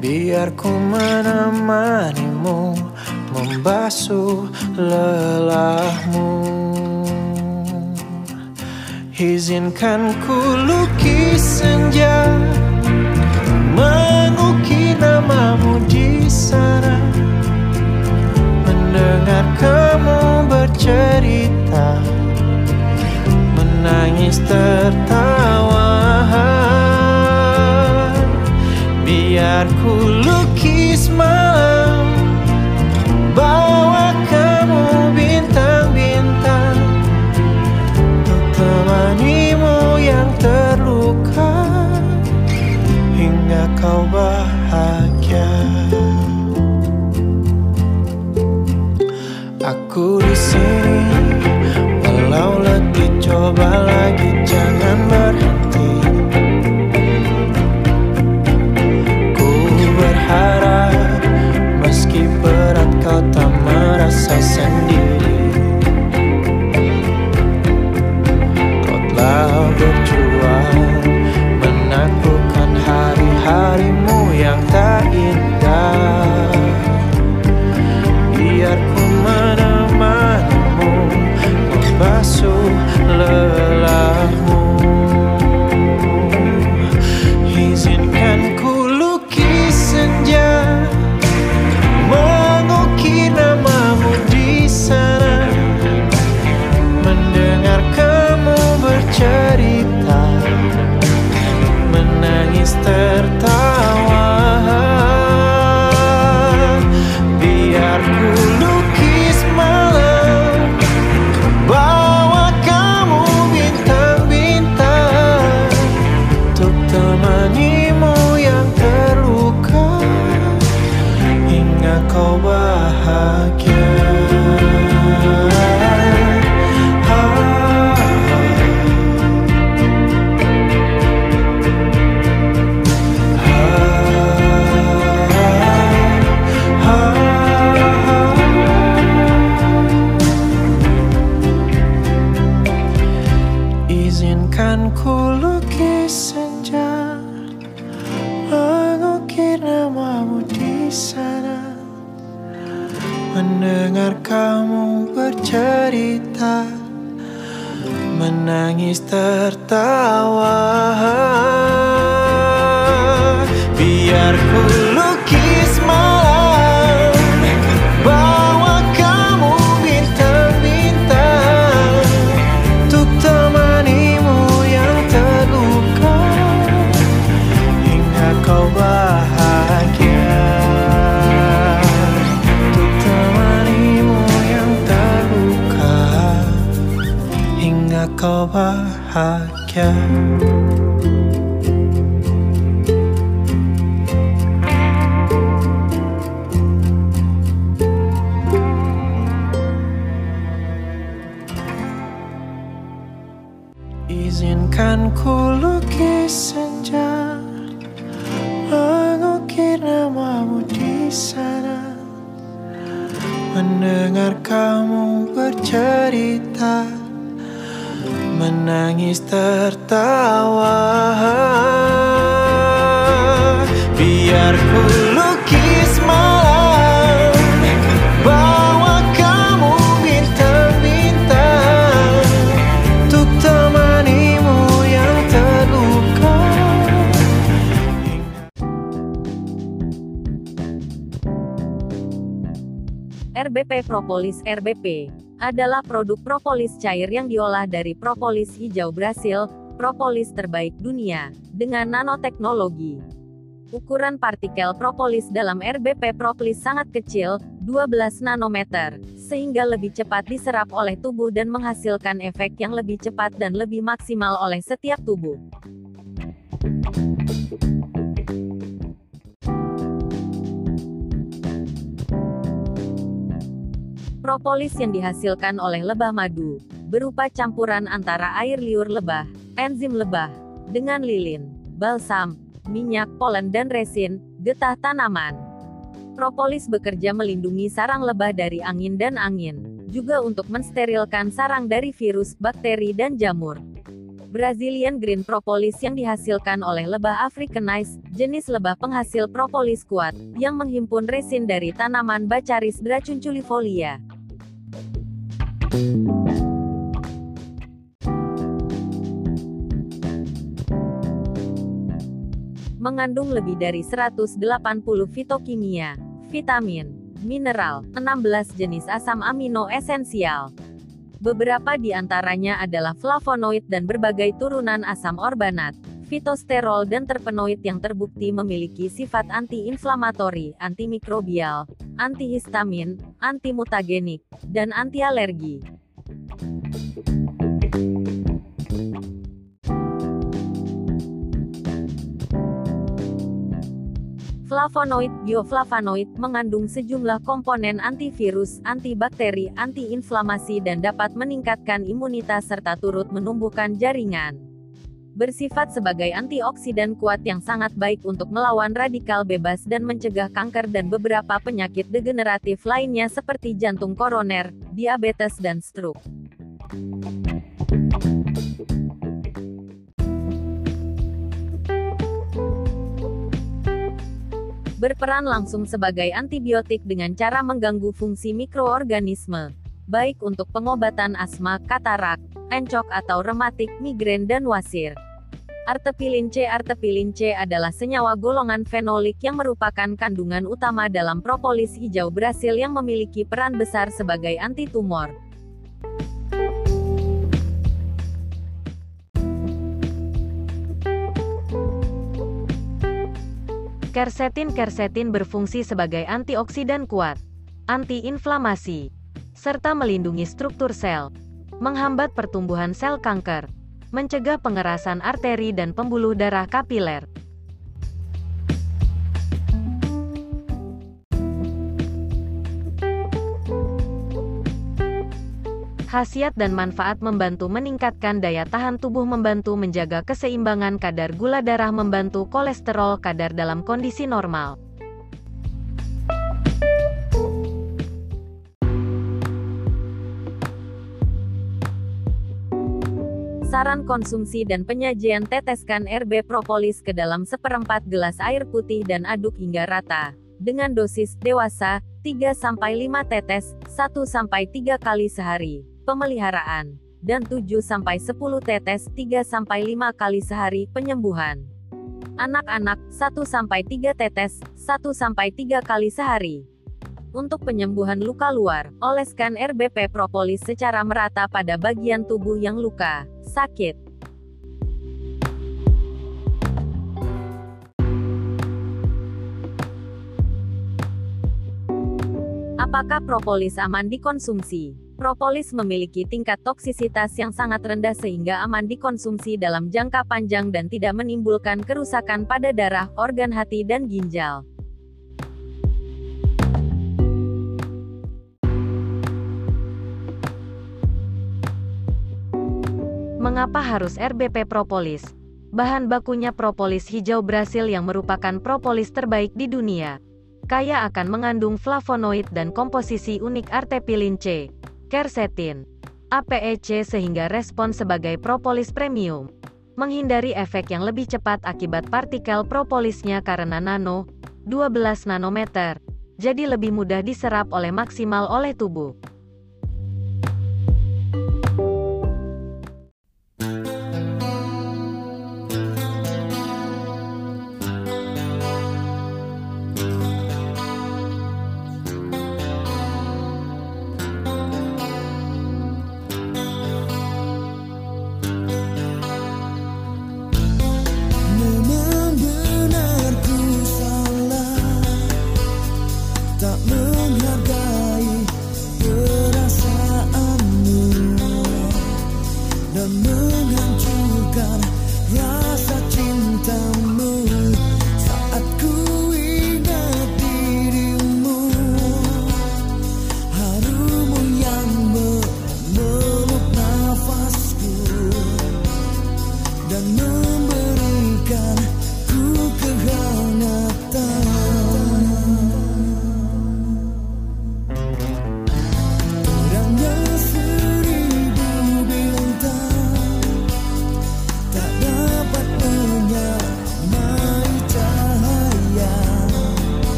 Biar ku menemanimu membasuh lelahmu. Izinkan ku lukis senja Mengukir kamu bercerita Menangis tertawa bahagia Izinkan ku lukis senja Mengukir namamu di sana. Mendengar kamu bercerita Menangis tertawa. Biar ku RBP Propolis RBP adalah produk propolis cair yang diolah dari propolis hijau Brasil, propolis terbaik dunia, dengan nanoteknologi. Ukuran partikel propolis dalam RBP propolis sangat kecil, 12 nanometer, sehingga lebih cepat diserap oleh tubuh dan menghasilkan efek yang lebih cepat dan lebih maksimal oleh setiap tubuh. Propolis yang dihasilkan oleh lebah madu, berupa campuran antara air liur lebah, enzim lebah, dengan lilin, balsam, minyak, polen dan resin, getah tanaman. Propolis bekerja melindungi sarang lebah dari angin dan angin, juga untuk mensterilkan sarang dari virus, bakteri dan jamur. Brazilian Green Propolis yang dihasilkan oleh lebah Africanized, jenis lebah penghasil propolis kuat, yang menghimpun resin dari tanaman Bacaris dracunculifolia. Mengandung lebih dari 180 fitokimia, vitamin, mineral, 16 jenis asam amino esensial. Beberapa di antaranya adalah flavonoid dan berbagai turunan asam orbanat, fitosterol dan terpenoid yang terbukti memiliki sifat anti-inflamatori, antimikrobial, antihistamin, antimutagenik, dan anti-alergi. Flavonoid, bioflavonoid mengandung sejumlah komponen antivirus, antibakteri, antiinflamasi dan dapat meningkatkan imunitas serta turut menumbuhkan jaringan. Bersifat sebagai antioksidan kuat yang sangat baik untuk melawan radikal bebas dan mencegah kanker dan beberapa penyakit degeneratif lainnya seperti jantung koroner, diabetes dan stroke. berperan langsung sebagai antibiotik dengan cara mengganggu fungsi mikroorganisme, baik untuk pengobatan asma, katarak, encok atau rematik, migrain dan wasir. Artepilin C Artepilin C adalah senyawa golongan fenolik yang merupakan kandungan utama dalam propolis hijau Brasil yang memiliki peran besar sebagai anti tumor. Kersetin-kersetin berfungsi sebagai antioksidan kuat, antiinflamasi, serta melindungi struktur sel, menghambat pertumbuhan sel kanker, mencegah pengerasan arteri dan pembuluh darah kapiler. Khasiat dan manfaat membantu meningkatkan daya tahan tubuh membantu menjaga keseimbangan kadar gula darah membantu kolesterol kadar dalam kondisi normal. Saran konsumsi dan penyajian teteskan RB propolis ke dalam seperempat gelas air putih dan aduk hingga rata. Dengan dosis dewasa, 3-5 tetes, 1-3 kali sehari pemeliharaan, dan 7-10 tetes 3-5 kali sehari penyembuhan. Anak-anak 1-3 tetes 1-3 kali sehari. Untuk penyembuhan luka luar, oleskan RBP propolis secara merata pada bagian tubuh yang luka, sakit, Apakah propolis aman dikonsumsi? Propolis memiliki tingkat toksisitas yang sangat rendah sehingga aman dikonsumsi dalam jangka panjang dan tidak menimbulkan kerusakan pada darah, organ hati dan ginjal. Mengapa harus RBP propolis? Bahan bakunya propolis hijau Brasil yang merupakan propolis terbaik di dunia. Kaya akan mengandung flavonoid dan komposisi unik artepilin C quercetin, APEC sehingga respon sebagai propolis premium. Menghindari efek yang lebih cepat akibat partikel propolisnya karena nano, 12 nanometer, jadi lebih mudah diserap oleh maksimal oleh tubuh.